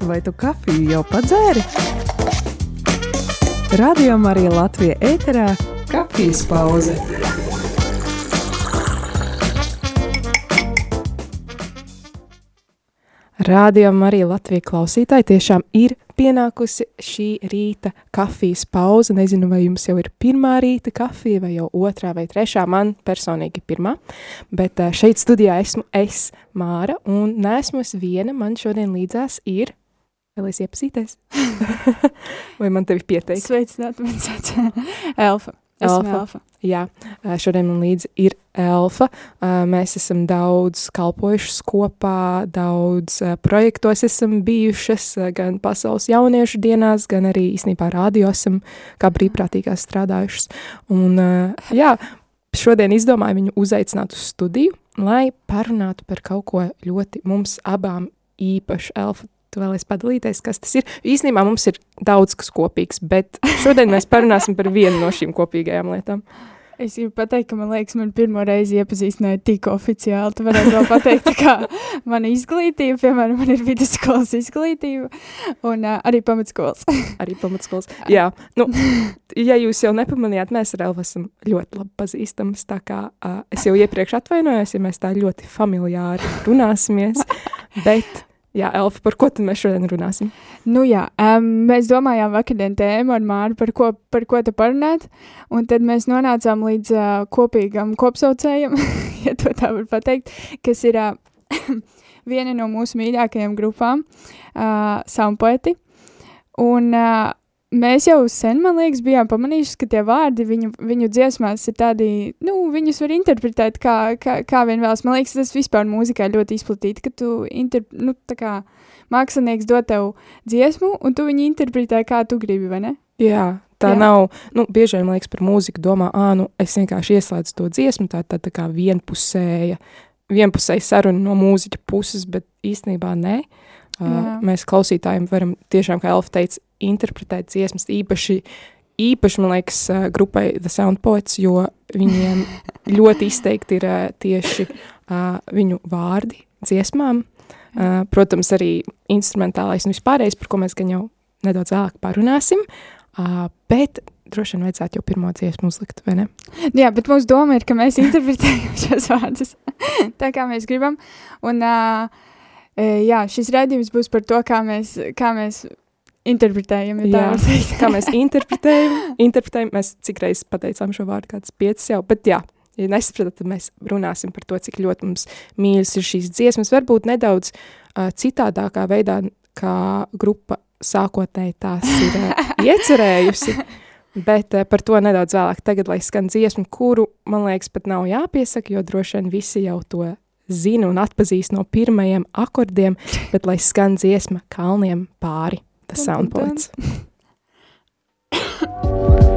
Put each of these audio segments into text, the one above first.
Vai tu kafiju jau padzēri? Radio Marija Latvija ēterā - kafijas pauze. Radio Marija Latvija klausītāji tiešām ir pienākusi šī rīta kafijas pauze. Nezinu, vai jums jau ir pirmā rīta kafija, vai jau otrā vai trešā. Man personīgi pirmā, bet eh, šeit studijā esmu es, Māra, un neesmu es viena. Man šodien līdzās ir Vēlēs iepazīties? vai man tevi pieteikt? Sveicināt, man sauc Elfa. Esmu Elfa. Jā, šodien man līdzi ir Elfa. Mēs esam daudz kalpojušas kopā, daudz projektos esam bijušas, gan pasaules jauniešu dienās, gan arī īstenībā rādio esam kā brīvprātīgās strādājušas. Un jā, šodien izdomāju viņu uzaicināt uz studiju, lai parunātu par kaut ko ļoti mums abām īpašu. Elfa, tu vēlies padalīties, kas tas ir. Īsnībā mums ir daudz kas kopīgs, bet šodien mēs parunāsim par vienu no šīm kopīgajām lietām. Es gribu pateikt, ka man liekas, man pirmo reizi iepazīstināja tik oficiāli. Tu varētu vēl pateikt, kā mana izglītība, piemēram, man ir vidusskolas izglītība un uh, arī pamatskolas. arī pamatskolas. Jā, nu, ja jūs jau nepamanījāt, mēs ar Elvu esam ļoti labi pazīstamas, tā kā uh, es jau iepriekš atvainojos, ja mēs tā ļoti familiāri runāsimies, bet Jā, Elfa, par ko tad mēs šodien runāsim? Nu jā, um, mēs domājām vakardien tēmu ar Māru, par ko, par ko te parunāt, un tad mēs nonācām līdz uh, kopīgam kopsaucējam, ja to tā var pateikt, kas ir uh, viena no mūsu mīļākajām grupām, uh, Soundpoeti, un uh, mēs jau sen, man liekas, bijām pamanījuši, ka tie vārdi viņu, viņu dziesmās ir tādi, nu, viņus var interpretēt kā, kā, kā vien vēlas. Man liekas, tas vispār mūzikā ļoti izplatīti, ka tu, inter, nu, tā kā mākslinieks dod tev dziesmu, un tu viņu interpretē, kā tu gribi, vai ne? Jā, tā Jā. nav, nu, bieži vien, man liekas, par mūziku domā, ā, nu, es vienkārši ieslēdzu to dziesmu, tā, tā, tā kā vienpusēja, vienpusēja saruna no mūziķa puses, bet īstenībā nē. Uh, mēs klausītājiem varam tiešām, kā Elfa teica, interpretēt dziesmas īpaši, īpaši, man liekas, uh, grupai The Sound Poets, jo viņiem ļoti izteikti ir uh, tieši uh, viņu vārdi dziesmām. Uh, protams, arī instrumentālais un vispārējais, par ko mēs gan jau nedaudz vēlāk parunāsim, uh, bet droši vien vajadzētu jau pirmo dziesmu uzlikt, vai ne? Jā, bet mūsu doma ir, ka mēs interpretējam šos vārdus tā, kā mēs gribam, un uh, jā, šis raidījums būs par to, kā mēs, kā mēs interpretējam. Ja jā, kā mēs interpretējam, interpretējam, mēs cik reizes pateicām šo vārdu, kāds piecas jau, bet jā, ja nesapratat, tad mēs runāsim par to, cik ļoti mums mīļas ir šīs dziesmas, varbūt nedaudz uh, citādākā veidā, kā grupa sākotnēji tās ir uh, iecerējusi, bet par to nedaudz vēlāk tagad, lai skan dziesmu, kuru, man liekas, pat nav jāpiesaka, jo droši vien visi jau to zina un atpazīst no pirmajiem akordiem, bet lai skan dziesma kalniem pāri, tas soundpoints.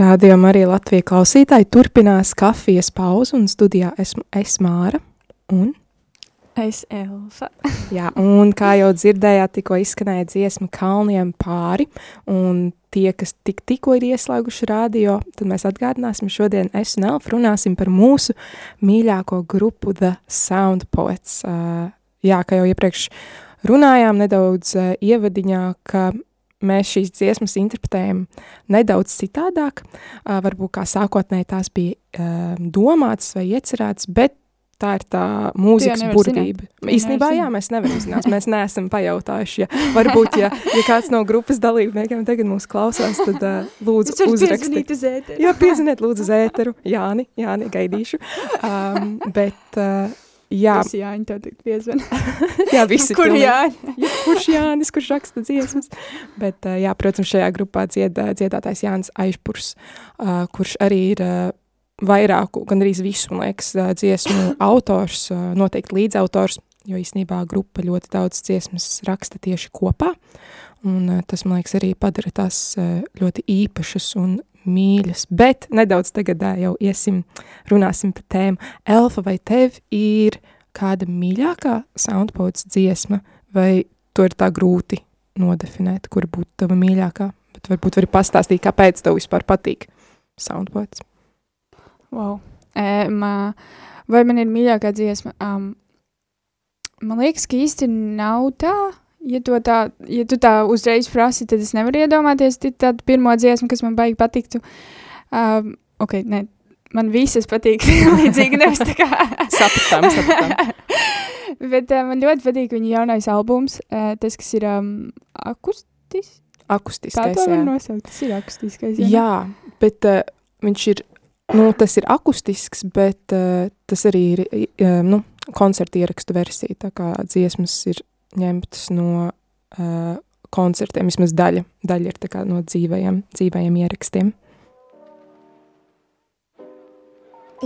Radio Marija Latvija klausītāji turpinās kafijas pauzu un studijā esmu es Māra un Es Elfa. Jā, un kā jau dzirdējāt, tikko izskanēja dziesma Kalniem pāri, un tie, kas tik, tikko ir ieslēguši radio, tad mēs atgādināsim šodien es un Elfa runāsim par mūsu mīļāko grupu The Sound Poets. Uh, jā, kā jau iepriekš runājām nedaudz uh, ievadiņā, ka mēs šīs dziesmas interpretējam nedaudz citādāk, varbūt kā sākotnēji tās bija domātas vai iecerētas, bet tā ir tā mūzikas burvība. Īstenībā, jā, mēs nevaram zināt, mēs neesam pajautājuši. Ja, varbūt, ja, ja kāds no grupas dalībniekiem tagad mūs klausās, tad uh, lūdzu uzrakstiet. uz jā, pieziniet lūdzu uz ēteru. Jāni, Jāni, gaidīšu. Um, bet, uh, jā. Visi Jāņi tev tik piezvan. jā, visi. Kur. Jāņi? Jā, kurš Jānis, kurš raksta dziesmas. Bet, uh, jā, protams, šajā grupā dzied, dziedātājs Jānis Aišpurs, uh, kurš arī ir vairāku, gan arī visu, man liekas, dziesmu autors, noteikti līdzautors, jo īstenībā grupa ļoti daudz dziesmas raksta tieši kopā, un tas, man liekas, arī padara tās ļoti īpašas un mīļas, bet nedaudz tagad jau iesim, runāsim par tēmu. Elfa, vai tev ir kāda mīļākā soundpods dziesma, vai to ir tā grūti nodefinēt, kur būtu tava mīļākā, bet varbūt vari pastāstīt, kāpēc tev vispār patīk soundpods? Wow. Um, vai man ir mīļākā dziesma? Um, man liekas, ka īsti nav tā. Ja, tā, ja tu tā uzreiz prasi, tad es nevaru iedomāties tādu pirmo dziesmu, kas man baigi patiktu. Um, ok, ne, man visas patīk līdzīgi, nevis tā kā. sapratām, sapratām. Bet uh, man ļoti patīk viņa jaunais albums, uh, tas, kas ir um, akustis. Akustiskais, Tā var nosaukt, tas ir akustiskais. Jā, Jā, bet uh, viņš ir, nu, tas ir akustisks, bet uh, tas arī ir, uh, nu, koncerta ierakstu versija, tā kā dziesmas ir ņemtas no uh, koncertiem, vismaz daļa, daļa ir tā kā no dzīvajiem, dzīvajiem ierakstiem.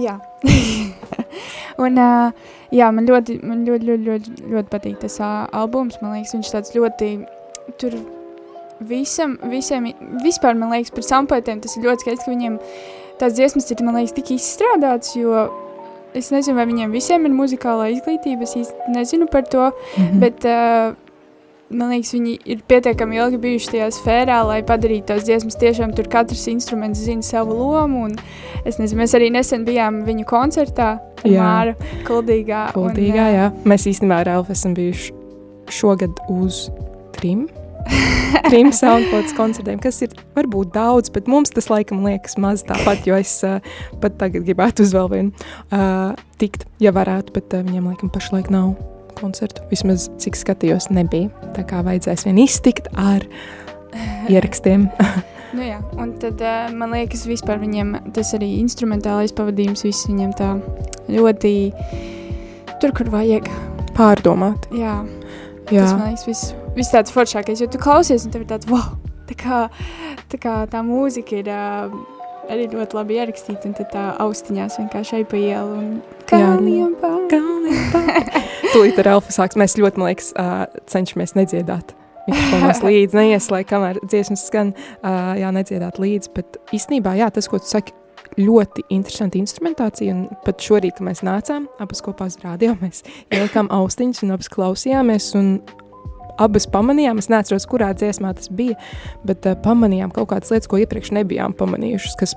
Jā. un, uh, jā, man ļoti, man ļoti, ļoti, ļoti, ļoti patīk tas uh, albums. Man liekas, viņš tāds ļoti, tur visam, visiem, vispār, man liekas, par sampoetiem tas ir ļoti skaisti, ka viņiem tās dziesmas ir, man liekas, tik izstrādāts, jo es nezinu, vai viņiem visiem ir muzikālā izglītība, es īsti nezinu par to, Mm -hmm. bet uh, man liekas, viņi ir pietiekami ilgi bijuši tajā sfērā, lai padarītu tās dziesmas. Tiešām tur katrs instruments zina savu lomu. Un, es nezinu, mēs arī nesen bijām viņu koncertā, Jā. Māra Kuldīgā. Kuldīgā, jā. Mēs īstenībā ar Elfu esam bijuši šogad uz trim. Trim soundpods koncertiem, kas ir varbūt daudz, bet mums tas laikam liekas maz tāpat, jo es uh, pat tagad gribētu uz vēl vienu uh, tikt, ja varētu, bet uh, viņiem laikam pašlaik nav koncertu. Vismaz cik skatījos, nebija. Tā kā vajadzēs vien iztikt ar ierakstiem. Nu jā, un tad man liekas, vispār viņiem tas arī instrumentālais pavadījums, viss viņiem tā ļoti tur, kur vajag. Pārdomāt. Jā, Jā, tas man liekas, viss, viss tāds foršākais, jo tu klausies un tev ir tāds, wow, tā kā tā, kā tā mūzika ir uh, arī ļoti labi ierakstīta, un tad tā austiņās vienkārši ej pa ielu un. Kalniem pāri. Tūlīt ar Elfu sāks. Mēs ļoti, man liekas, uh, cenšamies nedziedāt. Mikrofonos līdzi, neieslēgt, kamēr dziesmas skan, uh, jā, nedziedāt līdzi, bet īstenībā, jā, tas, ko tu saki, ļoti interesanti instrumentācija, un pat šorīt, kad mēs nācām, abas kopā uz rādio, mēs ielikām austiņas un abas klausījāmies, un abas pamanījām, es neatceros, kurā dziesmā tas bija, bet uh, pamanījām kaut kādas lietas, ko iepriekš nebijām pamanījušas, kas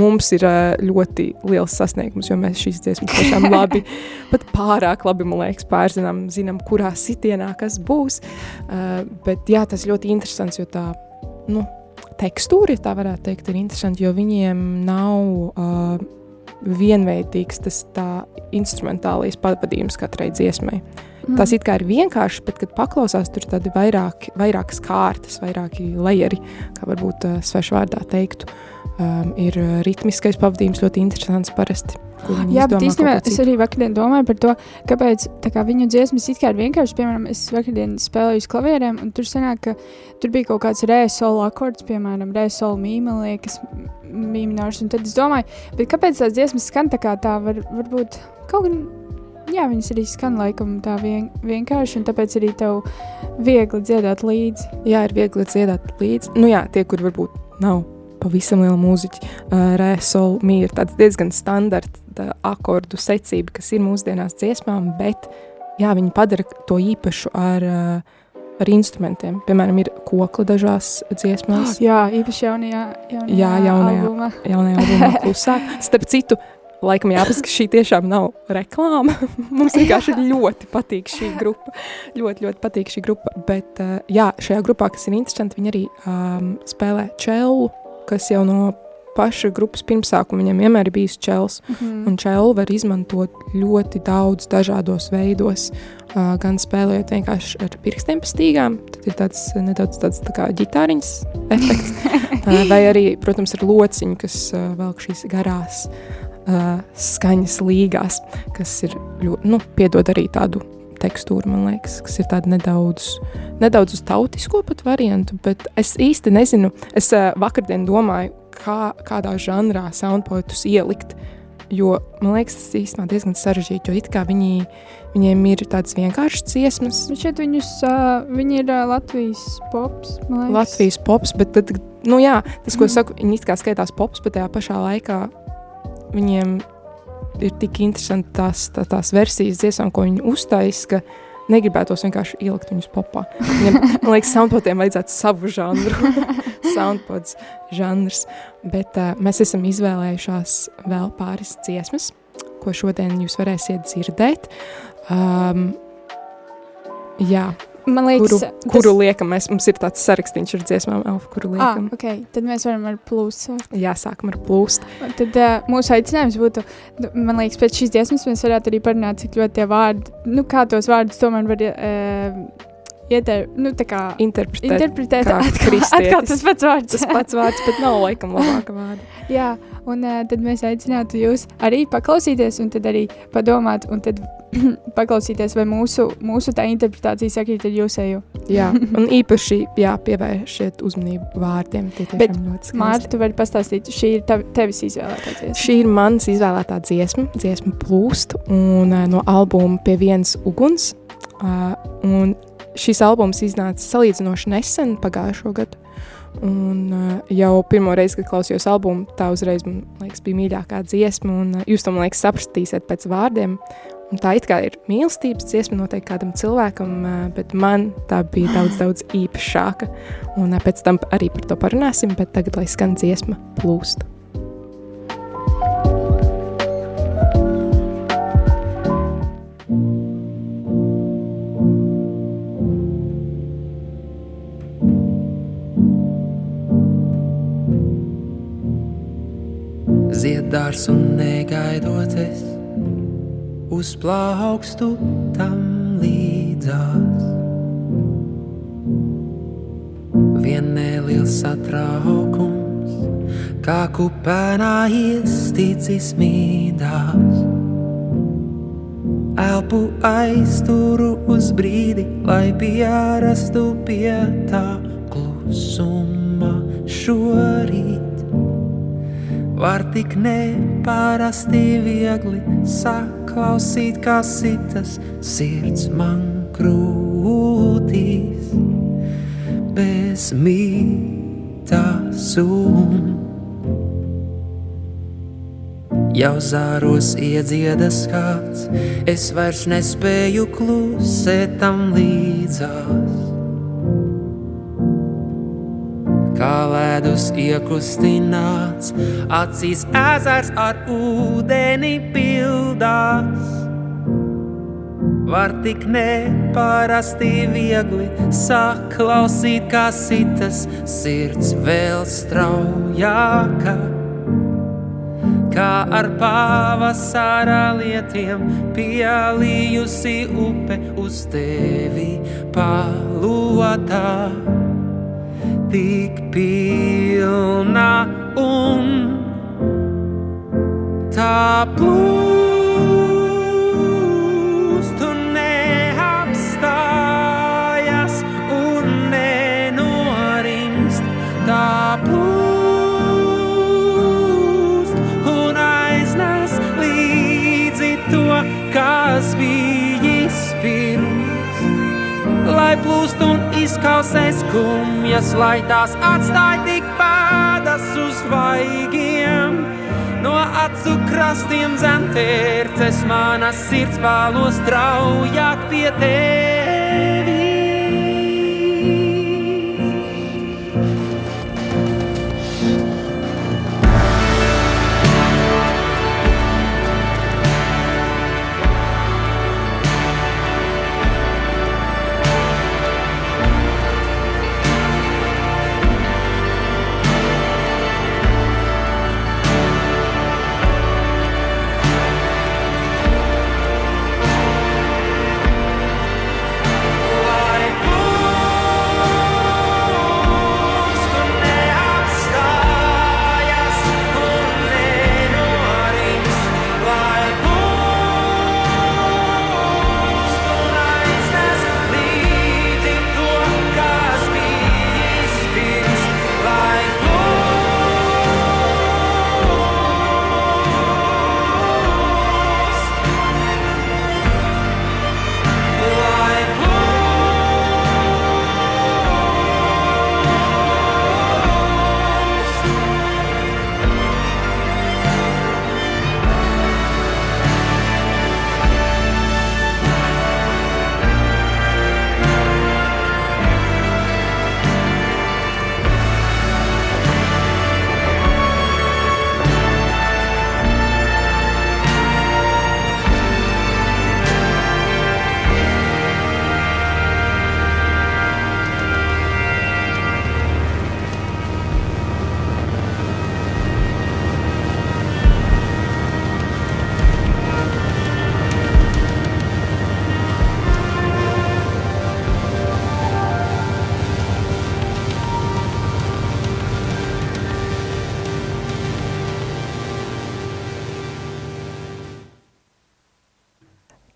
mums ir uh, ļoti liels sasniegums, jo mēs šīs dziesmas tiešām labi, pat pārāk labi, man liekas, pārzinām, zinām, kurā sitienā kas būs, uh, bet jā, tas ļoti interesants, jo tā, nu, tekstūra, ja tā varētu teikt, ir interesanti, jo viņiem nav uh, vienveidīgs tas tā instrumentālais pavadījums katrai dziesmai. Mm. Tas it kā ir vienkārši, bet, kad paklausās, tur tādi vairāki, vairākas kārtas, vairāki lejeri, kā varbūt uh, svešvārdā teiktu, um, ir ritmiskais pavadījums ļoti interesants parasti. Jā, bet īstenībā es arī vakardien domāju par to, kāpēc tā kā viņu dziesmas it kā ir vienkārši, piemēram, es vakardien spēlēju uz klavierēm, un tur sanāk, ka tur bija kaut kāds re solo akords, piemēram, re solo mīma liekas, mīminārs, un tad es domāju, bet kāpēc tās dziesmas skan tā kā tā, var, varbūt kaut gan, jā, viņas arī skan laikam tā vien, vienkārši, un tāpēc arī tev viegli dziedāt līdzi. Jā, ir viegli dziedāt līdzi. Nu jā, tie, kur varbūt nav pavisam liela mūziķa, uh, re, sol, mi ir tāds diezgan standarta akordu secība, kas ir mūsdienās dziesmām, bet jā, viņi padara to īpašu ar, uh, ar instrumentiem. Piemēram, ir kokla dažās dziesmās. Jā, īpaši jaunajā, jaunajā, jā, jaunajā albumā. Jaunajā albumā klusāk. Starp citu, laikam jāpasaka, ka šī tiešām nav reklāma. Mums vienkārši ļoti patīk šī grupa. Ļoti, ļoti patīk šī grupa. Bet uh, jā, šajā grupā, kas ir interesanti, viņi arī um, spēlē čelu, kas jau no paša grupas pirmsākuma viņam vienmēr ir bijis čels. Mm -hmm. Un čelu var izmantot ļoti daudz dažādos veidos. Uh, gan spēlējot vienkārši ar pirkstiem pa stīgām, tad ir tāds nedaudz tāds tā kā ģitāriņas efekts. uh, vai arī, protams, ar lociņu, kas uh, velk šīs garās uh, skaņas līgās, kas ir ļoti, nu, piedod arī tādu tekstūru, man liekas, kas ir tāda nedaudz, nedaudz uz tautisko pat variantu, bet es īsti nezinu, es uh, vakardien domāju, kā, kādā žanrā soundpoetus ielikt, jo, man liekas, tas īstenībā diezgan sarežģīti, jo it kā viņi, viņiem ir tāds vienkāršs dziesmas. Bet šeit viņus, uh, viņi ir uh, Latvijas pops, man liekas. Latvijas pops, bet tad, nu jā, tas, ko mm. saku, viņi it kā skaitās pops, bet tajā pašā laikā viņiem ir tik interesanti tās, tā, tās versijas dziesmām, ko viņi uztais, ka negribētos vienkārši ielikt viņus popā. Viņam, man liekas, soundpodiem vajadzētu savu žanru, soundpods žanrs, bet uh, mēs esam izvēlējušās vēl pāris dziesmas, ko šodien jūs varēsiet dzirdēt. Um, jā, Man liekas, kuru, tas... kuru liekam, mēs, mums ir tāds sarakstīns ar dziesmām, elfu, kuru liekam. Ah, ok, tad mēs varam ar plūstu. Jā, sākam ar plūstu. Tad uh, mūsu aicinājums būtu, nu, man liekas, pēc šīs dziesmas mēs varētu arī parunāt, cik ļoti tie vārdi, nu, kā tos vārdus tomēr var uh, Ieter, nu, kā, interpretēt, interpretēt atkal, atkal tas pats vārds. tas pats vārds, bet nav laikam labāka vārda. Jā, un uh, tad mēs aicinātu jūs arī paklausīties un tad arī padomāt un tad paklausīties, vai mūsu, mūsu tā interpretācija sakrīt ar jūsēju. jā, un īpaši jā, pievēršiet uzmanību vārdiem. Bet, Mārta, tu vari pastāstīt, šī ir tav, tevis izvēlētā dziesma. Šī ir mans izvēlētā dziesma, dziesma plūst, un uh, no albuma pie vienas uguns. Uh, un šis albums iznāca salīdzinoši nesen, pagājušo gadu. Un uh, jau pirmo reizi, kad klausījos albumu, tā uzreiz man liekas, bija mīļākā dziesma. Un, uh, jūs to, man liekas, sapratīsiet pēc vārdiem. Un tā it kā ir mīlestības dziesma noteikti kādam cilvēkam, uh, bet man tā bija daudz, daudz īpašāka. Un uh, pēc tam arī par to parunāsim, bet tagad lai skan dziesma plūst. Ziedārs un negaidot es uzplaukstu tam līdzās. Vien neliels satraukums, kā kupēnā iesticis mīdās. Elpu aizturu uz brīdi, lai pierastu pie tā klusuma šorīt var tik neparasti viegli saklausīt, kā sitas sirds man krūtīs bez mītas un. Jau zāros iedziedas kāds, es vairs nespēju klusēt tam līdzās. Kā ledus iekustināts, acīs ezers ar ūdeni pildās. Var tik neparasti viegli saklausīt, kā sitas sirds vēl straujāka. Kā ar pavasara lietiem pielījusi upe uz tevi palotā tik pilna un tā plūst un neapstājas un nenorimst. Tā plūst un aiznes līdzi to, kas bijis pirms, lai plūst un izkausē skumjas, lai tās atstāj tik pēdas. uz vaigiem. No acu krastiem zentērces manas sirds pālos straujāk pie tevis.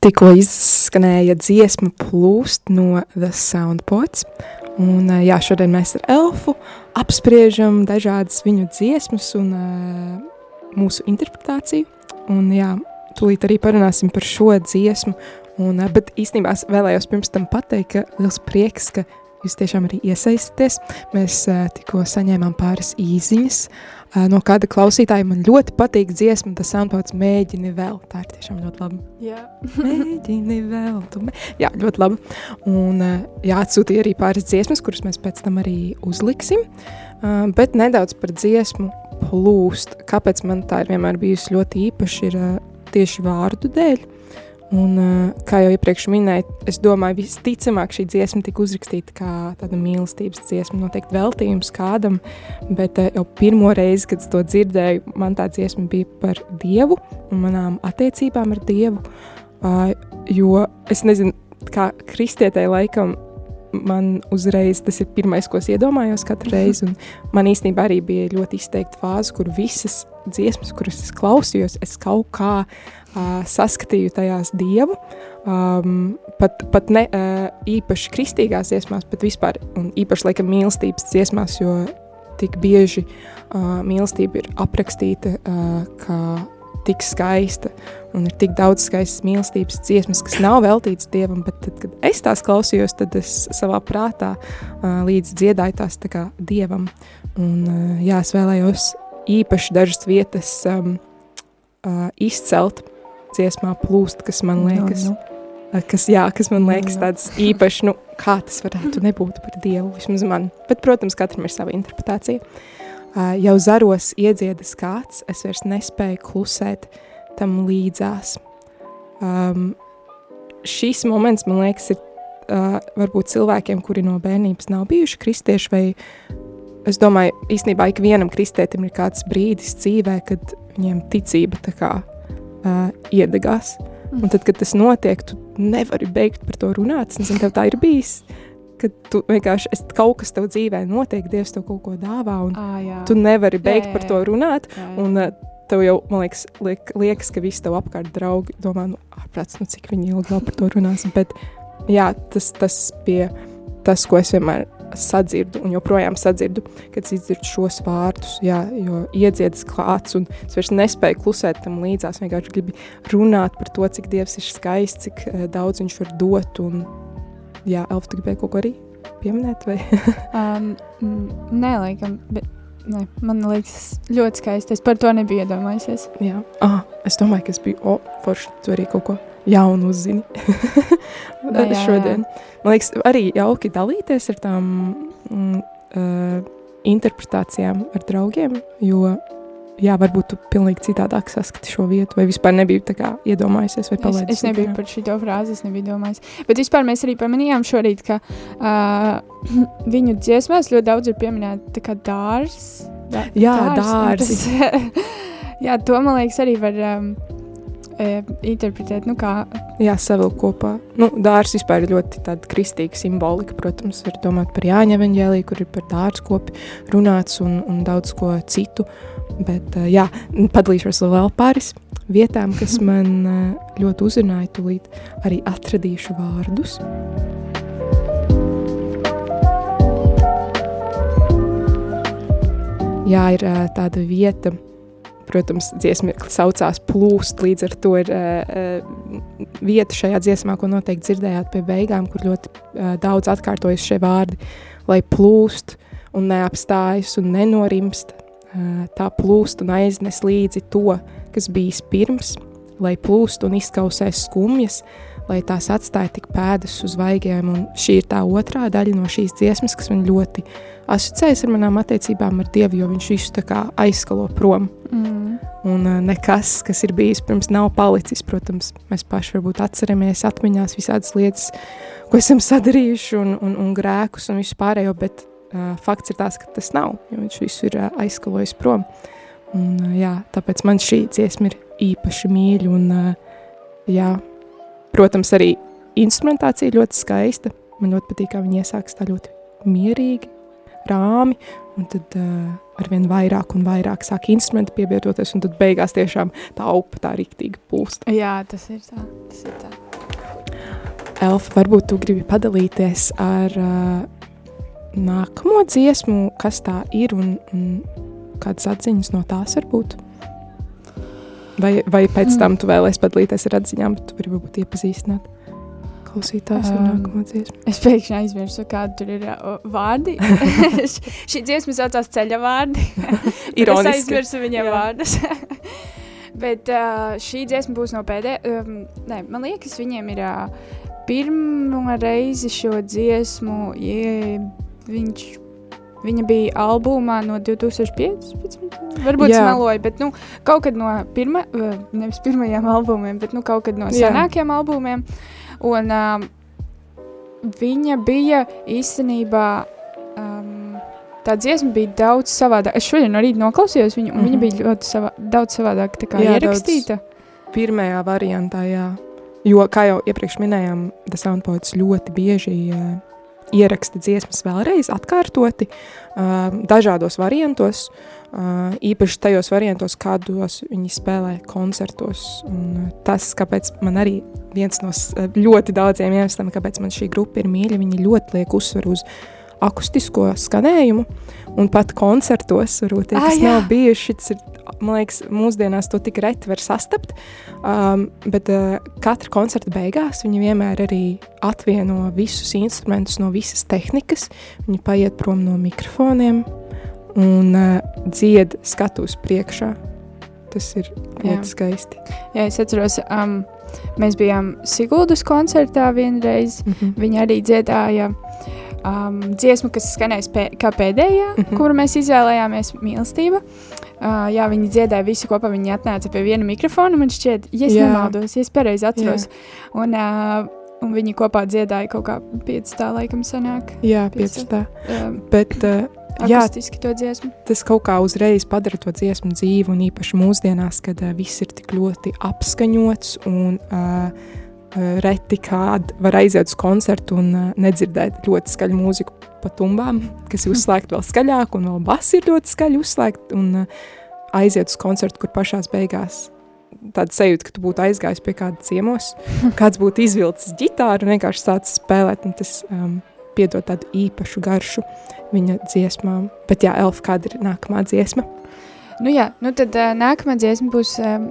Tikko izskanēja dziesma plūst no The Soundpots. Un, jā, šodien mēs ar Elfu apspriežam dažādas viņu dziesmas un mūsu interpretāciju. Un, jā, tūlīt arī parunāsim par šo dziesmu. Un, bet īstenībā es vēlējos pirms tam pateikt, ka liels prieks, ka jūs tiešām arī iesaisties. Mēs tikko saņēmām pāris īziņas no kāda klausītāja. Man ļoti patīk dziesma, tas soundpots mēģini vēl. Tā ir tiešām ļoti laba. Jā. Mēģini vēl. Mē... Jā, ļoti labi. Un jā, atsūtīja arī pāris dziesmas, kuras mēs pēc tam arī uzliksim. Bet nedaudz par dziesmu plūst. Kāpēc man tā ir vienmēr bijusi ļoti īpaša, ir tieši vārdu dēļ. Un, uh, kā jau iepriekš minēju, es domāju, visticamāk šī dziesma tika uzrakstīta kā tāda mīlestības dziesma, noteikti veltījums kādam, bet uh, jau pirmo reizi, kad es to dzirdēju, man tā dziesma bija par Dievu un manām attiecībām ar Dievu, jo es nezinu, kā kristietēji laikam man uzreiz tas ir pirmais, ko es iedomājos katru reizi, man īstenībā arī bija ļoti izteikta fāze, kur visas dziesmas, kuras es klausījos, es kaut kā uh, saskatīju tajās Dievu, um, pat, pat ne uh, īpaši kristīgās dziesmās, bet vispār, un īpaši, laikam, mīlestības dziesmās, jo tik bieži uh, mīlestība ir aprakstīta uh, kā tik skaista, un ir tik daudz skaistas mīlestības dziesmas, kas nav veltītas Dievam, bet tad, kad es tās klausījos, tad es savā prātā uh, līdz dziedāju tās tā kā Dievam, un uh, jā, es vēlējos īpaši dažas vietas um, uh, izcelt dziesmā plūst, kas man liekas, Nu, uh, kas, jā, kas man liekas jā. tāds īpašs, nu, kā tas varētu nebūt par Dievu, vismaz man, bet, protams, katram ir sava interpretācija. Uh, jau zaros iedziedas kāds, es vairs nespēju klusēt tam līdzās. Um, šis moments, man liekas, ir uh, varbūt cilvēkiem, kuri no bērnības nav bijuši kristieši, vai es domāju, īstenībā ikvienam kristietim ir kāds brīdis dzīvē, kad viņiem ticība tā kā uh, iedegās. Un tad, kad tas notiek, tu nevari beigt par to runāt. Es nezinu, tev tā ir bijis. Kad tu vienkārši es, kaut kas tev dzīvē notiek, Dievs tev kaut ko dāvā, un jā. tu nevari beigt jā, par to jā. runāt. Jā, jā. Un uh, tev jau, man liekas, liek, liekas ka visi tev apkārt draugi domā, nu, ārprāts, nu, cik viņi ilgi vēl par to runās. Bet, jā, tas, tas bija tas, ko es vienmēr sadzirdu un joprojām sadzirdu, kad es izdzirdu šos vārdus, jā, jo iedziedis klāts un es vairs nespēju klusēt tam līdzās, vienkārši gribi runāt par to, cik Dievs ir skaists, cik uh, daudz viņš var dot un, jā, Elfa, tu gribēji kaut ko arī pieminēt? Um, nē, laikam, bet ne, man liekas ļoti skaisti. Es par to nebiju iedomājusies. Jā, ah, es domāju, ka es biju, o, forši, tu arī kaut ko jaunu uzzini Jā, jā, jā. šodien. Man liekas, arī jauki dalīties ar tām mm, uh, interpretācijām ar draugiem, jo, jā, varbūt tu pilnīgi citādāk saskati šo vietu, vai vispār nebija tā kā iedomājusies vai Es, palaidis. es nebiju garām. par šo frāzi, es nebiju domājis. Bet vispār mēs arī pamanījām šorīt, ka uh, viņu dziesmās ļoti daudz ir pieminēta tā kā dārs. Da, Jā, un dārzi. Tas, jā, to man liekas arī var um, e, interpretēt, nu kā, Jā, savilkt kopā. Nu, dārs vispār ir ļoti tāda kristīga simbolika. Protams, var domāt par Jāņa evaņģēliju, kur ir par dārzu kopi runāts un, un daudz ko citu. Bet, uh, jā, padalīšos vēl pāris vietām, kas man uh, ļoti uzrunāja. Tūlīt arī atradīšu vārdus. Jā, ir uh, tāda vieta, protams, dziesma saucās plūst, līdz ar to ir uh, vieta šajā dziesmā, ko noteikti dzirdējāt pie beigām, kur ļoti uh, daudz atkārtojas šie vārdi, lai plūst un neapstājas un nenorimst, tā plūst un aiznes līdzi to, kas bijis pirms, lai plūst un izkausēs skumjas, lai tās atstāja tik pēdas uz vaigiem, un šī ir tā otrā daļa no šīs dziesmas, kas man ļoti asociējas ar manām attiecībām ar Dievu, jo viņš visu tā kā aizskalo prom. mm, Un uh, nekas, kas ir bijis pirms, nav palicis. Protams, mēs paši varbūt atceramies atmiņās visādas lietas, ko esam sadarījuši, un, un, un grēkus un visu pārējo, bet uh, fakts ir tas, ka tas nav, jo viņš visu ir uh, aizskalojis prom. Un, uh, jā, tāpēc man šī dziesma ir īpaši mīļa, un uh, jā, protams, arī instrumentācija ļoti skaista. Man ļoti patīk, kā viņi iesākas tā ļoti mierīgi, rāmi, un tad uh, arvien vairāk un vairāk sāk instrumenti pievietoties, un tad beigās tiešām tā upe tā riktīgi plūst. jā, tas ir tā. Tas ir tā. Elfa, varbūt tu gribi padalīties ar uh, nākamo dziesmu, kas tā ir un, un kādas atziņas no tās var būt? Vai, vai pēc tam tu vēlēsi padalīties ar atziņām, bet tu vari varbūt iepazīstināt klausītājus ar Um, nākamo dziesmu? Es pēkšņi aizmirsu, kādi tur ir uh, vārdi. Šī dziesma saucās ceļa vārdi. Bet Es aizmirsu viņiem Jā. vārdus. Bet uh, šī dziesma būs no pēdējā. Um, nē, man liekas, viņiem ir uh, pirmā reize šo dziesmu. Je, viņš, viņa bija albumā no 2015. Varbūt Jā. es meloju, bet nu, kaut kad no pirma, uh, nevis pirmajiem albumiem, bet nu, kaut kad no Jā. senākiem albumiem. Un um, viņa bija īstenībā. Um, Tā dziesma bija daudz savādāka. Es šodien no rīta noklausījos viņu, un mm -hmm. viņa Mhm. bija ļoti savā, daudz savādāk Jā, ierakstīta. Pirmajā variantā, jā. Jo, kā jau iepriekš minējām, The Soundpoets ļoti bieži uh, ieraksta dziesmas vēlreiz, atkārtoti, uh, dažādos variantos, uh, īpaši tajos variantos, kādos viņi spēlē koncertos. Un, tas, kāpēc man arī viens no s- ļoti daudziem iemesliem, kāpēc man šī grupa ir mīļa, viņi ļoti liek uzsvaru uz akustisko skanējumu, un pat koncertos, varbūt tie, Ah, kas jā. nav bijuši, tas ir, man liekas, mūsdienās to tik reti var sastapt, um, bet uh, katra koncerta beigās viņi vienmēr arī atvieno visus instrumentus no visas tehnikas, viņi paiet prom no mikrofoniem un uh, dzied skatuves priekšā. Tas ir ļoti skaisti. Jā, es atceros, um, mēs bijām Siguldas koncertā vienreiz. Mhm. Viņa arī dziedāja um, dziesmu, kas skanēs pē, kā pēdējā, mm. -hmm. kuru mēs izvēlējāmies, mīlestība. Uh, jā, viņi dziedāja visu kopā. Viņi atnāca pie viena mikrofona. Man šķiet, ja es Jā. nemaldos, ja es pareizi atceros. Un, uh, un viņi kopā dziedāja kaut kā piecā, laikam, sanāk. Jā, Pieci. pieci tā. Um, Bet uh, jā, to dziesmu. tas kaut kā uzreiz padara to dziesmu dzīvu, un īpaši mūsdienās, kad uh, viss ir tik ļoti apskaņots un uh, uh, reti kād var aiziet uz koncertu un uh, nedzirdēt ļoti skaļu mūziku pa tumbām, kas ir uzslēgta vēl skaļāk, un vēl bass ir ļoti skaļi uzslēgta, un uh, aiziet uz koncertu, kur pašās beigās tāda sajūta, ka tu būtu aizgājis pie kāda ciemos, kāds būtu izvilcis ģitāru un vienkārši sācis spēlēt, un tas um, piedod tādu īpašu garšu viņa dziesmām. Bet jā, Elfa, kāda ir nākamā dziesma? Nu, jā, nu tad uh, nākamā dziesma būs um,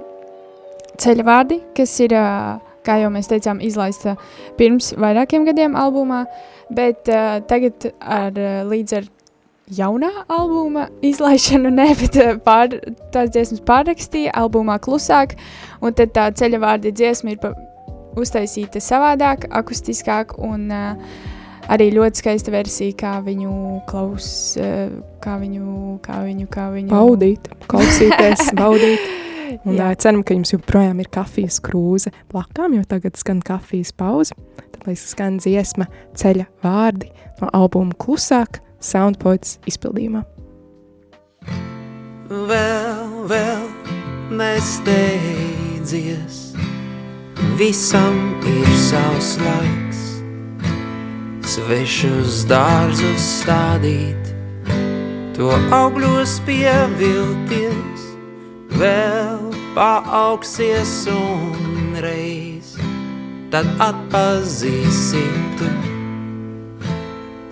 ceļa vārdi, kas ir, uh, kā jau mēs teicām, izlaista pirms vairākiem gadiem albumā, bet uh, tagad ar, uh, līdz ar jaunā albuma izlaišanu, ne, bet pār, tās dziesmas pārrakstīja albumā klusāk, un tad tā ceļa vārdi dziesma ir pa, uztaisīta savādāk, akustiskāk, un uh, arī ļoti skaista versija, kā viņu klaus, uh, kā viņu, kā viņu, kā viņu. Baudīt, klausīties, baudīt. Un Jā. ceram, ka jums joprojām ir kafijas krūze blakām, jo tagad skan kafijas pauze. Tad lai skan dziesma ceļa vārdi no albuma klusāk, Soundpoints izpildījumā. Vēl, vēl nesteidzies, visam ir savs laiks. Svešus dārzus stādīt, to augļos pievilties, vēl paaugsies un reiz, tad atpazīsim tu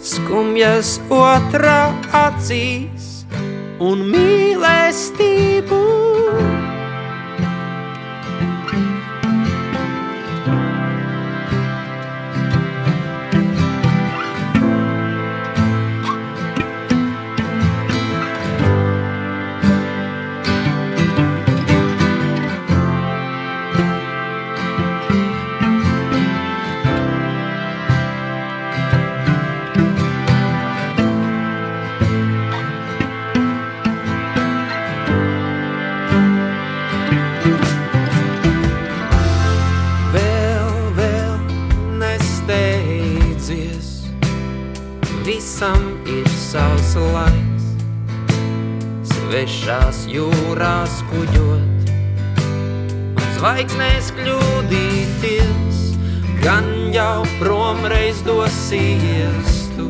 skumjas otrā acīs un mīlestību. Svešās jūrās kuģot, un zvaigznēs kļūdīties, gan jau promreiz dosies tu,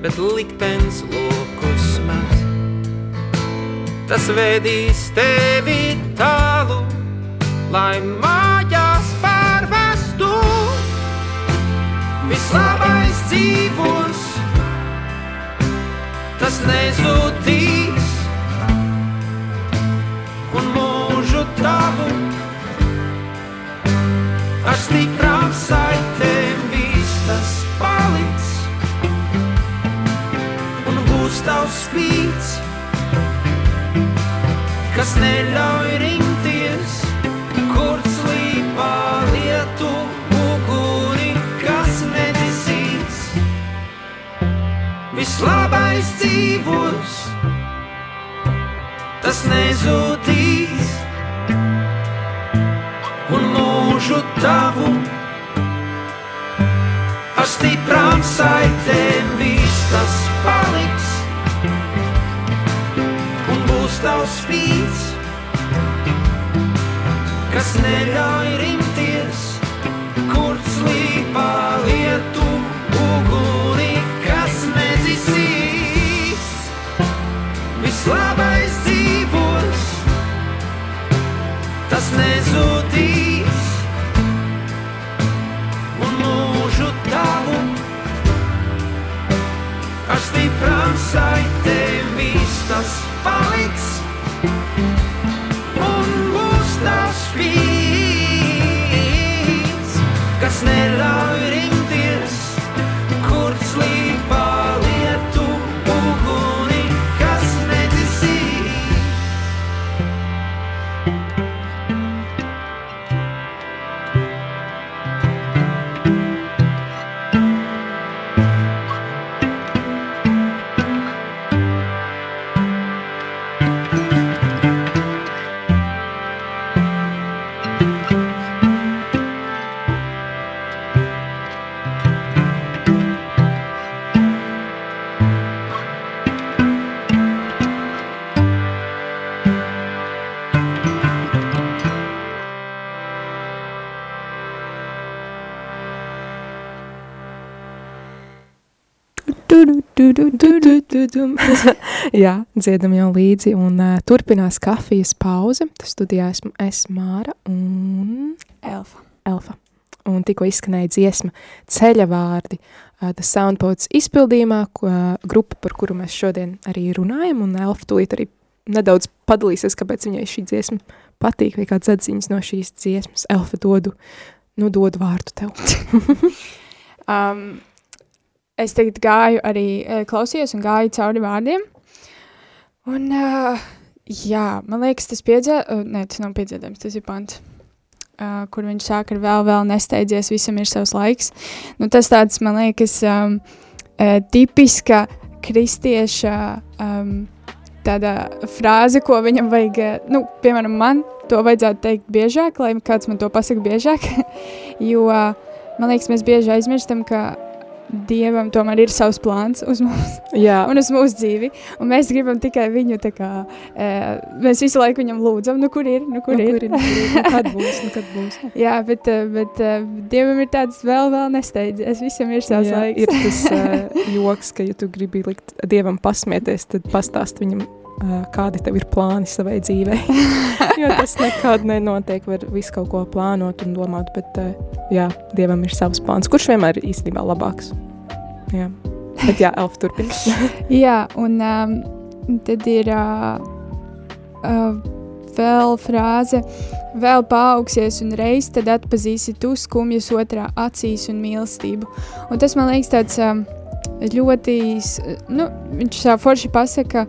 bet liktenis lokus met. Tas vedīs tevi tālu, lai mājās pārvestu. Vislabais dzīvos, tas nezudīs, un mūžu tavu ar stiprām saitēm viss tas paliks, un būs tavs spīts kas neļauj rimties, kur slīpā lietu uguni, kas nedisīs. Vislabais dzīvos, tas nezudīs, mūžu tavu. Ar stiprām saitēm viss tas paliks. Un būs tavs spīts, kas neļauj rimties, kur slīpā lietu uguni, kas nedzisīs. Vislabais dzīvos, tas nezudīs, ar stiprām saitēm viss tas paliks. Un būs tavs spīts, kas neļauj rimties, kur slīpā Jā, dziedam jau līdzi, un uh, turpinās kafijas pauze. Tas studijā esmu es Māra un Elfa. Elfa. Un tikko izskanēja dziesma ceļa vārdi, uh, tas Soundpods izpildījumā, ko, uh, grupa, par kuru mēs šodien arī runājam, un Elfa tūlīt arī nedaudz padalīsies, kāpēc viņai šī dziesma patīk, vai kāds atziņas no šīs dziesmas. Elfa dodu, nu dodu vārdu tev. Um, es tagad gāju arī uh, klausījos un gāju cauri vārdiem. Un, uh, jā, man liekas, tas piedzē, uh, ne, tas nav piedzēdams, tas ir pants. Uh, kur viņš sāk ar vēl, vēl nesteidzies, visam ir savs laiks. Nu, tas tāds, man liekas, um, uh, tipiska kristieša um, frāze, ko viņam vajag, uh, nu, piemēram, man to vajadzētu teikt biežāk, lai kāds man to pasaka biežāk, jo, uh, man liekas, mēs bieži aizmirstam, ka Dievam tomēr ir savs plāns uz mums Jā, un uz mūsu dzīvi, un mēs gribam tikai viņu kā, e, mēs visu laiku viņam lūdzam, nu kur ir, nu kur nu, ir. kur ir, nu, kur ir, nu, kad būs, nu, kad būs. Jā, bet, eh, bet eh, Dievam ir tāds vēl, vēl nesteidzies, visam ir savs Jā, laiks. ir tas uh, joks, ka, ja tu gribi likt Dievam pasmieties, tad pastāst viņam, kādi tev ir plāni savai dzīvei. jo tas nekad nenotiek, var visu kaut ko plānot un domāt, bet jā, Dievam ir savs plāns, kurš vienmēr ir īstenībā labāks. Jā. Bet jā, Elfa turpina. Jā, un um, tad ir uh, uh, vēl frāze, vēl paaugsies un reiz tad atpazīsi tu skumjas otrā acīs un mīlestību. Un tas man liekas tāds um, ļoti, nu, viņš tā forši pasaka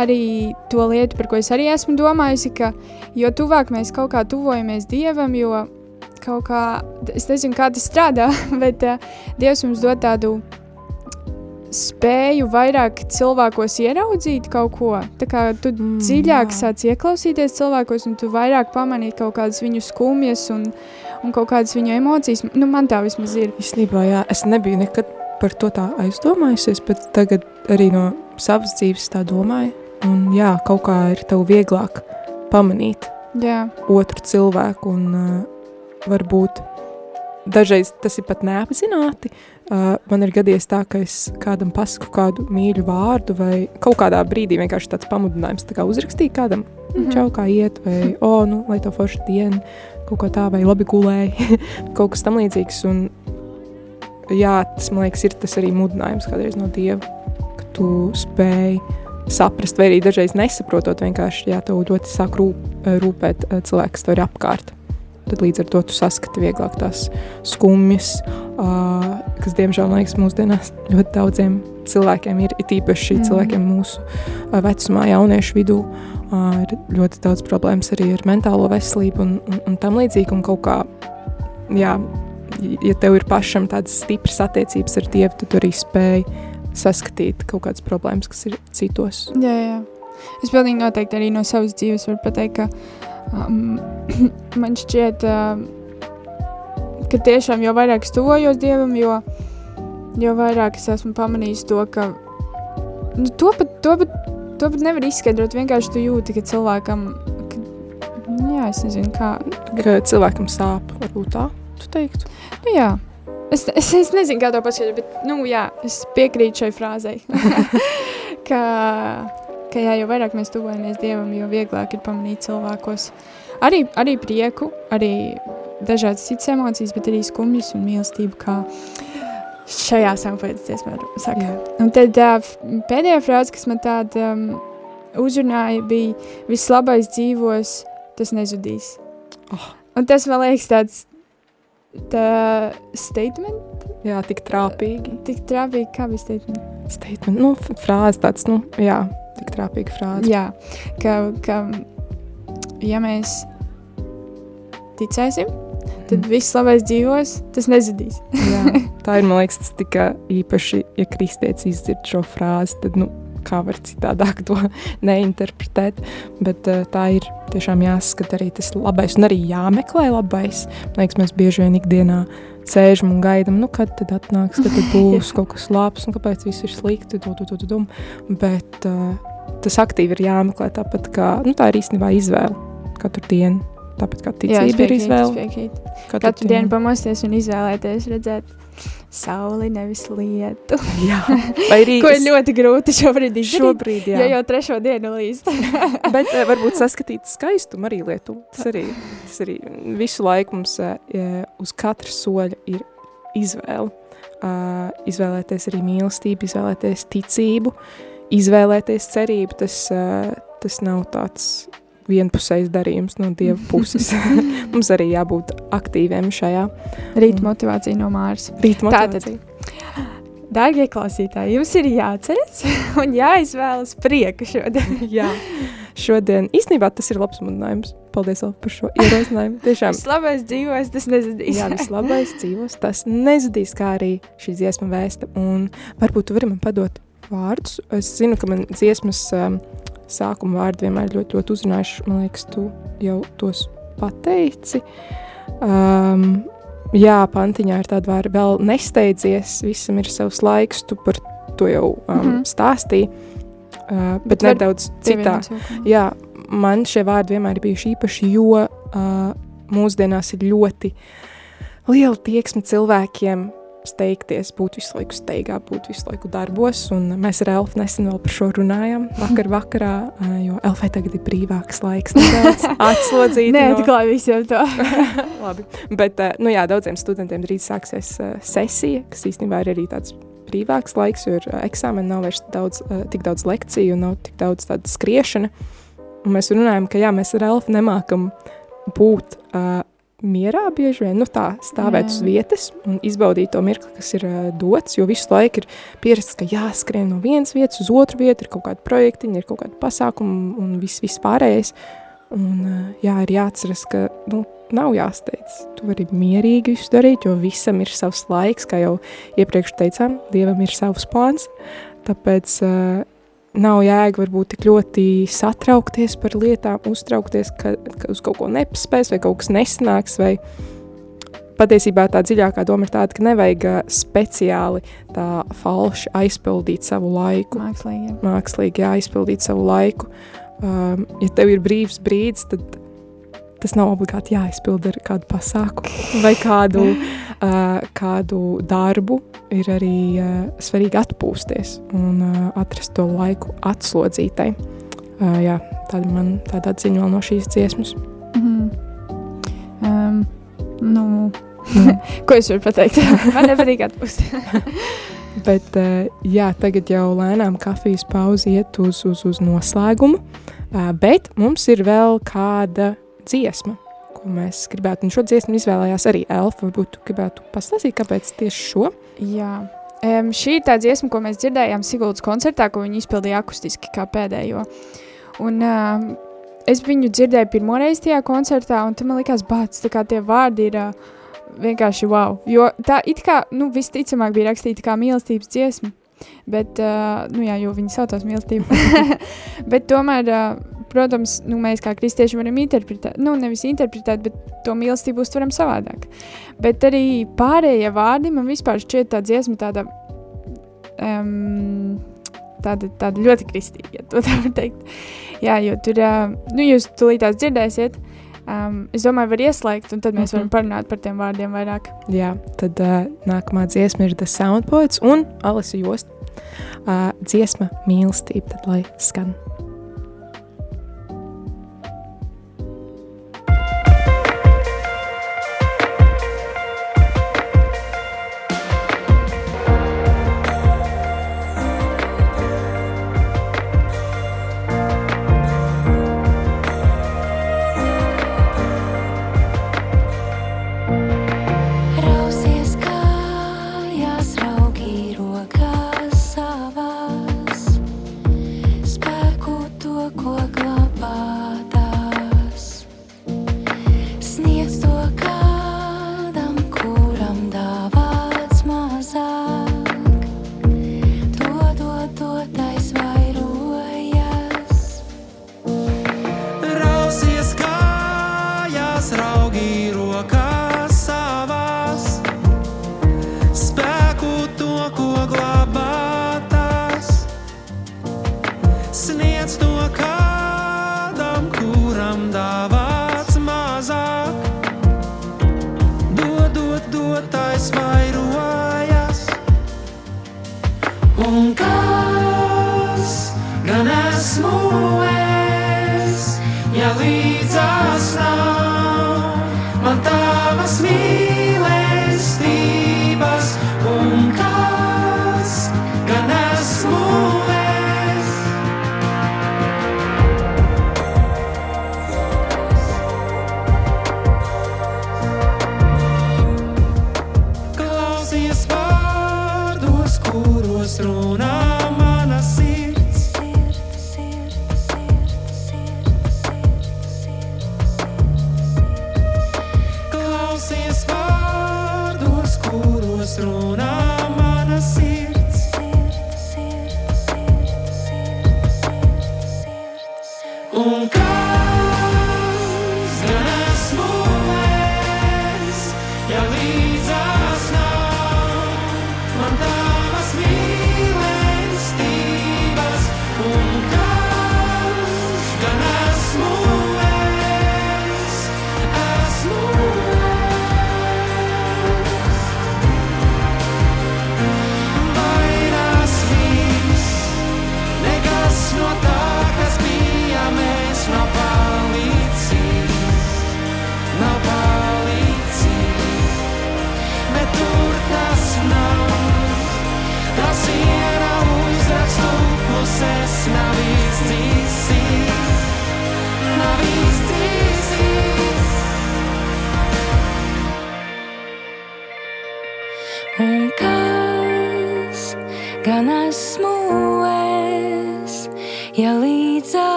arī to lietu, par ko es arī esmu domājusi, ka jo tuvāk mēs kaut kā tuvojamies Dievam, jo kaut kā, es nezinu, kā tas strādā, bet uh, Dievs mums dod tādu spēju vairāk cilvēkos ieraudzīt kaut ko. Tā kā tu mm, dziļāk jā. sāc ieklausīties cilvēkos, un tu vairāk pamanīt kaut kādas viņu skumjas un, un kaut kādas viņu emocijas. Nu, man tā vismaz ir. Īstenībā, jā, es nebiju nekad par to tā aizdomājusies, bet tagad arī no savas dzīves tā domāju. Un jā, kaut kā ir tev vieglāk pamanīt Jā, otru cilvēku un uh, varbūt dažreiz tas ir pat neapzināti. Uh, man ir gadījies tā, ka es kādam pasaku kādu mīļu vārdu vai kaut kādā brīdī vienkārši tāds pamudinājums tā kā uzrakstīt kādam, mm. -hmm. čau kā iet, vai, o, oh, nu, lai to forši dienu, kaut ko tā, vai labi gulēji, kaut kas tam līdzīgs. Un, jā, tas, man liekas, ir tas arī mudinājums kādreiz no Dieva, ka tu spēj saprast, vai arī dažreiz nesaprotot, vienkārši, jā, tev ļoti sāk rūp, rūpēt eh, cilvēki, kas tev ir apkārt. Tad līdz ar to tu saskati vieglāk tās skumjas, uh, kas, diemžēl, man liekas, mūsdienās ļoti daudziem cilvēkiem ir, it īpaši Mm. cilvēkiem mūsu uh, vecumā, jauniešu vidū, uh, ir ļoti daudz problēmas arī ar mentālo veselību un, un, un tam līdzīgi, un kaut kā, jā, ja tev ir pašam tādas stipras attiecības ar Dievu, tad tu arī spēj saskatīt kaut kādas problēmas, kas ir citos. jā, jā. Es pilnīgi noteikti arī no savas dzīves varu pateikt, ka um, man šķiet, um, ka tiešām jau vairāk es tuvojos Dievam, jo, jo vairāk es esmu pamanījis to, ka nu, to, pat, to, pat, to pat nevar izskaidrot. Vienkārši tu jūti, ka cilvēkam, ka, nu, jā, es nezinu, kā. Ka cilvēkam sāp, varbūt tā, tu teiktu. Nu, jā. Es, es, es nezinu, kā to paskaidrot, bet nu, jā, es piekrītu šai frāzei. ka, ka jā, jo vairāk mēs tuvojamies Dievam, jo vieglāk ir pamanīt cilvēkos arī, arī prieku, arī dažādas citas emocijas, bet arī skumjas un mīlestību, kā šajā sampoētas dziesmā saka. Jā. Un tad uh, pēdējā frāze, kas man tāda um, uzrunāja, bija viss labais dzīvos, tas nezudīs. Oh. Un tas man liekas tāds tā statement, Jā, tik trāpīgi. tik trāpīgi, kā bija statement. Statement, nu, frāze tāds, nu, jā, tik trāpīga frāze. Jā, ka, ka ja mēs ticēsim, tad viss labais dzīvos, tas nezudīs. Jā, tā ir, man liekas, tas tikai īpaši, ja kristietis izdzird šo frāzi, tad, nu, kā var citādāk to neinterpretēt, bet uh, tā ir tiešām jāskat arī tas labais un arī jāmeklē labais. Man liekas, mēs bieži vien ikdienā sēžam un gaidam, nu, kad tad atnāks, kad tad būs kaut kas labs un kāpēc viss ir slikti, tu, tu, tu, tu, tu. bet uh, tas aktīvi ir jāmeklē tāpat kā, nu, tā ir īstenībā izvēle katru dienu. Tāpat kā Jā, ticība ir piekrītu, es izvēle. piekrītu. Katru, Katru dienu pamosties un izvēlēties redzēt sauli, nevis lietu. Jā, arī Ko ir ļoti grūti šobrīd izdarīt. šobrīd, jā. Jau trešo dienu līst. Bet uh, varbūt saskatīt skaistumu arī Lietuvu. Tas arī, tas arī visu laiku mums uh, uz katra soļa ir izvēle. Uh, izvēlēties arī mīlestību, izvēlēties ticību, izvēlēties cerību. Tas, uh, tas nav tāds vienpusējs darījums no Dieva puses. mums arī jābūt aktīviem šajā Rīta motivācija no Māras. rīta Tātad. motivācijā. Dārgie klausītāji, jums ir jāceļas un jāizvēlas prieku šodien. Jā, šodien īstenībā tas ir labs mudinājums. Paldies par šo ierosinājumu. Tiešām. Vislabais dzīvos, tas nezudīs. Jā, vislabais dzīvos, tas nezudīs, kā arī šī dziesma vēsta. Un varbūt tu vari man padot vārdus. Es zinu, ka man dziesmas um, sākuma vārdi vienmēr ļoti, ļoti uzrunājuši. Man liekas, tu jau tos pateici. Um, jā, pantiņā ir tāda vārda, vēl nesteidzies, visam ir savs laiks, tu par to jau um, mm -hmm. stāstīji. Uh, bet Bet nedaudz citā. Jā, man šie vārdi vienmēr ir bijuši īpaši, jo uh, mūsdienās ir ļoti liela tieksme cilvēkiem steigties, būt visu laiku steigā, būt visu laiku darbos, un mēs ar Elfu nesen vēl par šo runājām vakar vakarā, jo Elfai tagad ir brīvāks laiks nedaudz atslodzīti Nē, no- tik labi visiem to. Labi. Bet, nu jā, daudziem studentiem drīz sāksies sesija, kas īstenībā ir arī tāds brīvāks laiks, jo ir eksāmeni, nav vairs daudz, tik daudz lekciju nav tik daudz tāda skriešana. Un mēs runājam, ka jā, mēs ar Elfu nemākam būt uh, mierā bieži vien, nu tā, stāvēt Jā. uz vietas un izbaudīt to mirkli, kas ir uh, dots, jo visu laiku ir pierasts, ka jāskrien no vienas vietas uz otru vietu, ir kaut kādi projektiņi, ir kaut kādi pasākumi un viss, viss pārējais. Un uh, jā, ir jāatceras, ka, nu, nav jāsteidz. Tu vari mierīgi visu darīt, jo visam ir savs laiks, kā jau iepriekš teicām, Dievam ir savs plāns, tāpēc uh, nav jēga varbūt tik ļoti satraukties par lietām, uztraukties, ka, ka uz kaut ko nepaspēs vai kaut kas nesanāks, vai patiesībā tā dziļākā doma ir tāda, ka nevajag speciāli tā falši aizpildīt savu laiku, Mākslīgi. mākslīgi jāizpildīt savu laiku. Um, ja tev ir brīvs brīdis, tad tas nav obligāti jāizpild ar kādu pasākumu vai kādu, uh, kādu darbu. Ir arī uh, svarīgi atpūsties un uh, atrast to laiku atslodzītai. Uh, jā, tāda man tāda atziņa vēl no šīs dziesmas. Mhm. Um, nu, ko es varu pateikt? Man nepatīk atpūst. Bet, jā, tagad jau lēnām kafijas pauze iet uz, uz, uz noslēgumu, bet mums ir vēl kāda dziesma, ko mēs gribētu, un šo dziesmu izvēlējās arī Elfa, varbūt tu gribētu pastāstīt, kāpēc tieši šo? Jā. Um, šī ir tā dziesma, ko mēs dzirdējām Siguldas koncertā, ko viņi izpildīja akustiski kā pēdējo. Un, um, es viņu dzirdēju pirmo reizi tajā koncertā, un tam man likās, kā tie vārdi ir uh, vienkārši wow. Jo tā it kā, nu, visticamāk bija rakstīta kā mīlestības dziesma. Bet, uh, nu jā, jo viņi saucās mīlestību. bet tomēr, uh, protams, nu, mēs kā kristieši varam interpretēt, nu, nevis interpretēt, bet to mīlestību uztveram savādāk. Bet arī pārējie vārdi man vispār šķiet tā dziesma tāda, um, tāda, tāda ļoti kristīga, ja to tā var teikt. Jā, jo tur, uh, nu, jūs tulītās dzirdēsiet, um, es domāju, var ieslēgt, un tad mēs Mhm. varam parunāt par tiem vārdiem vairāk. Jā, tad uh, nākamā dziesma ir The Sound Poets un Alisa Jost. Uh, dziesma mīlestība, tad lai skan.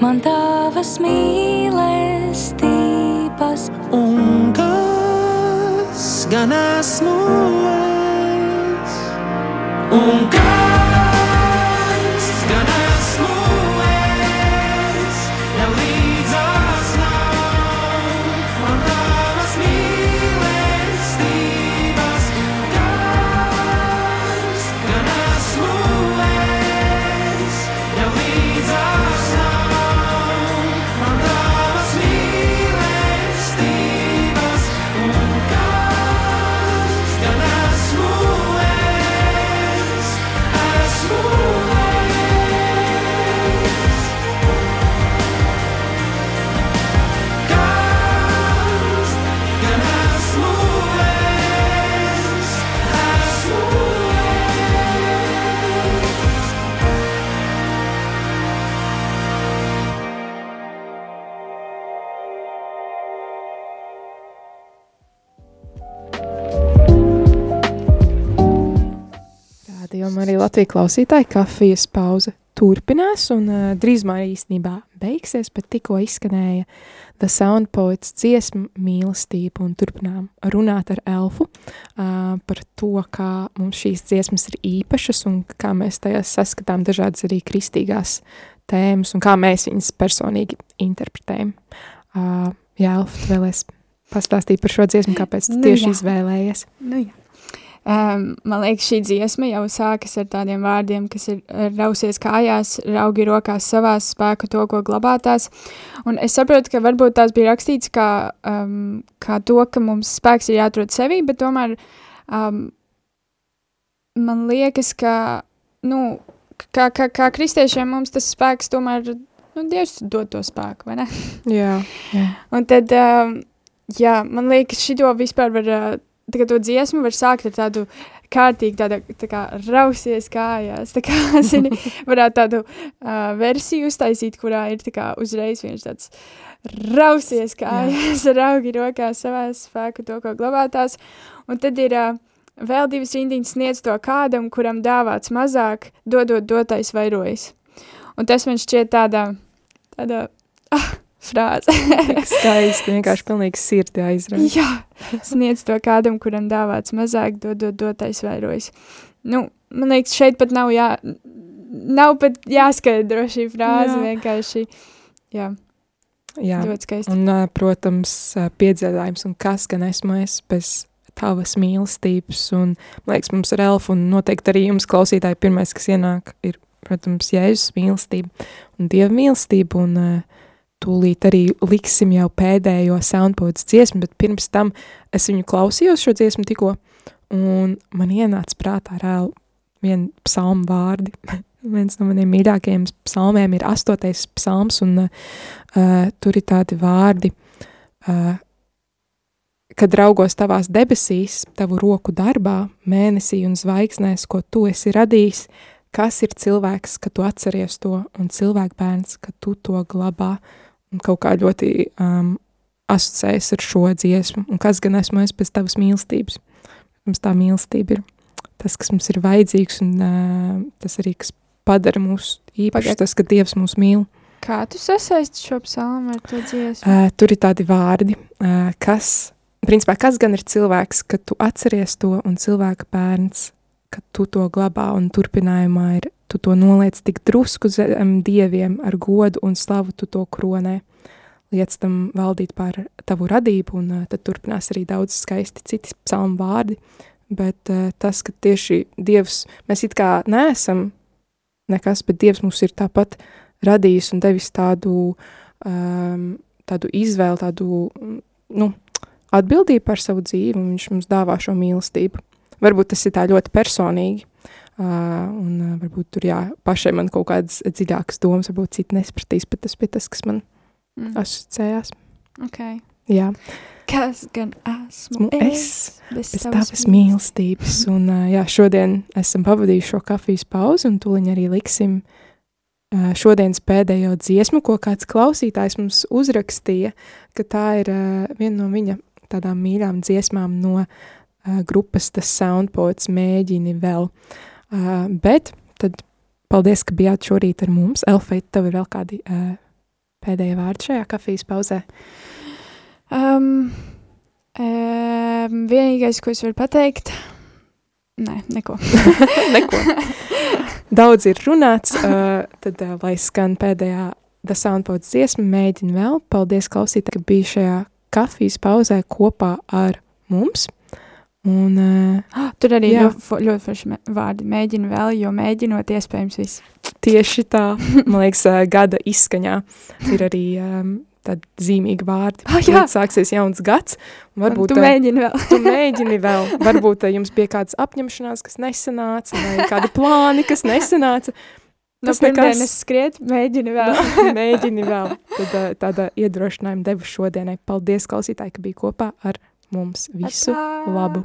Man tavas mīlestības? Un kas gan esmu es? Un kas Latvijas klausītāji kafijas pauze turpinās un uh, drīzumā īstenībā beigsies, bet tikko izskanēja The Sound Poets dziesma mīlestība un turpinām runāt ar elfu uh, par to, kā mums šīs dziesmas ir īpašas un kā mēs tajās saskatām dažādas arī kristīgās tēmas un kā mēs viņas personīgi interpretējam. Uh, jā, Elfa, tu vēlēs pastāstīt par šo dziesmu, kāpēc tu Nu tieši jā. izvēlējies? Nu, jā. Um, man liekas, šī dziesma jau sākas ar tādiem vārdiem, kas ir rausies kājās, raugi rokās savās spēku to, ko glabātās. Un es saprotu, ka varbūt tās bija rakstīts kā, um, kā to, ka mums spēks ir jāatrod sevī, bet tomēr um, man liekas, ka, nu, kā, kā, kā kristiešiem mums tas spēks tomēr, nu, Dievs dod to spēku, vai ne? Jā, jā. Un tad, um, jā, man liekas, šito vispār var, uh, tā kā to dziesmu var sākt ar tādu kārtīgi, tāda, tā kā rausies kājās, tā kā, zini, varētu tādu uh, versiju uztaisīt, kurā ir tā kā uzreiz viens tāds rausies kājās, raugi rokās savā spēku to, ko glabātās, un tad ir uh, vēl divas rindiņas sniedz to kādam, kuram dāvāts mazāk, dodot dotais vairojas. Un tas man šķiet tāda, ah, frāze. Skaisti, vienkārši pilnīgi sirdi aizrauj. Jā, sniedz to kādam, kuram dāvāts mazāk, dodot dotais vairojas. Nu, man liekas, šeit pat nav jā, nav pat jāskaidro šī frāze, Jā. vienkārši, jā, Jā, ļoti skaisti. un, protams, ā, piedzīvājums un kas gan esmu es bez tavas mīlestības, un, man liekas, mums ar elfu, un noteikti arī jums klausītāji pirmais, kas ienāk, ir, protams, Jēzus mīlestība un Dieva mīlestība, un ā, tūlīt arī liksim jau pēdējo soundpods dziesmu, bet pirms tam es viņu klausījos šo dziesmu tikko, un man ienāca prātā reāli vien psalmu vārdi. Viens no maniem mīļākajiem psalmiem ir astotais psalms, un uh, tur ir tādi vārdi, uh, kad raugos tavās debesīs, tavu roku darbā, mēnesī un zvaigznēs, ko tu esi radījis, kas ir cilvēks, ka tu atceries to, un cilvēkbērns, ka tu to glabā, un kaut kā ļoti um, asociējas ar šo dziesmu, un kas gan esmu es bez tavas mīlestības. Mums tā mīlestība ir tas, kas mums ir vajadzīgs, un uh, tas arī, kas padara mūs īpaši, tas, ka Dievs mūs mīl. Kā tu sasaisti šo psalmu ar to dziesmu? Uh, tur ir tādi vārdi, uh, kas, principā, kas gan ir cilvēks, ka tu atceries to, un cilvēka bērns, ka tu to glabā, un turpinājumā ir tu to noliec tik drusku zem dieviem, ar godu un slavu tu to kronē. Liec tam valdīt pār tavu radību, un uh, tad turpinās arī daudz skaisti citi psalmu vārdi, bet uh, tas, ka tieši Dievs, mēs it kā neesam nekas, bet Dievs mums ir tāpat radījis un devis tādu, um, tādu izvēli, tādu, nu, atbildību par savu dzīvi, un viņš mums dāvā šo mīlestību. Varbūt tas ir tā ļoti personīgi, un varbūt tur, jā, pašai man kaut kādas dziļākas domas, varbūt citi nespratīs, bet tas bija tas, kas man Mm. asociējās. Okay. Jā, Kas gan esmu esmu es. bez Bez tavas mīlestības, un jā, šodien esam pavadījuši šo kafijas pauzi, un tuliņ arī liksim šodienas pēdējo dziesmu, ko kāds klausītājs mums uzrakstīja, ka tā ir viena no viņa tādām mīļām dziesmām no grupas Tas Soundpoets mēģini vēl. Uh, bet tad paldies, ka bijāt šorīt ar mums. Elfeit, tev ir vēl kādi uh, pēdējie vārdi šajā kafijas pauzē? Um, um, vienīgais, ko es varu pateikt, nē, neko. Neko. Daudz ir runāts, uh, tad uh, lai skan pēdējā The Soundpods dziesma, mēģina vēl. Paldies klausītāji, ka bija šajā kafijas pauzē kopā ar mums. Un uh, Tur arī Jā. ļoti, ļoti forši vārdi. Mēģinu vēl, jo mēģinot, iespējams, viss. tieši tā, man liekas, uh, gada izskaņā ir arī um, tādi zīmīgi vārdi. Ah, jā. Kad sāksies jauns gads, un varbūt tu uh, mēģini vēl. tu mēģini vēl. Varbūt jums bija kāds apņemšanās, kas nesanāca, vai kādi plāni, kas nesanāca. No Tas nekas. pirmdienas skriet, mēģini vēl. Mēģini vēl. Tad, tāda iedrošinājuma devu šodienai. Paldies, klausītāji, ka bija kopā ar mums. Visu Atā! labu!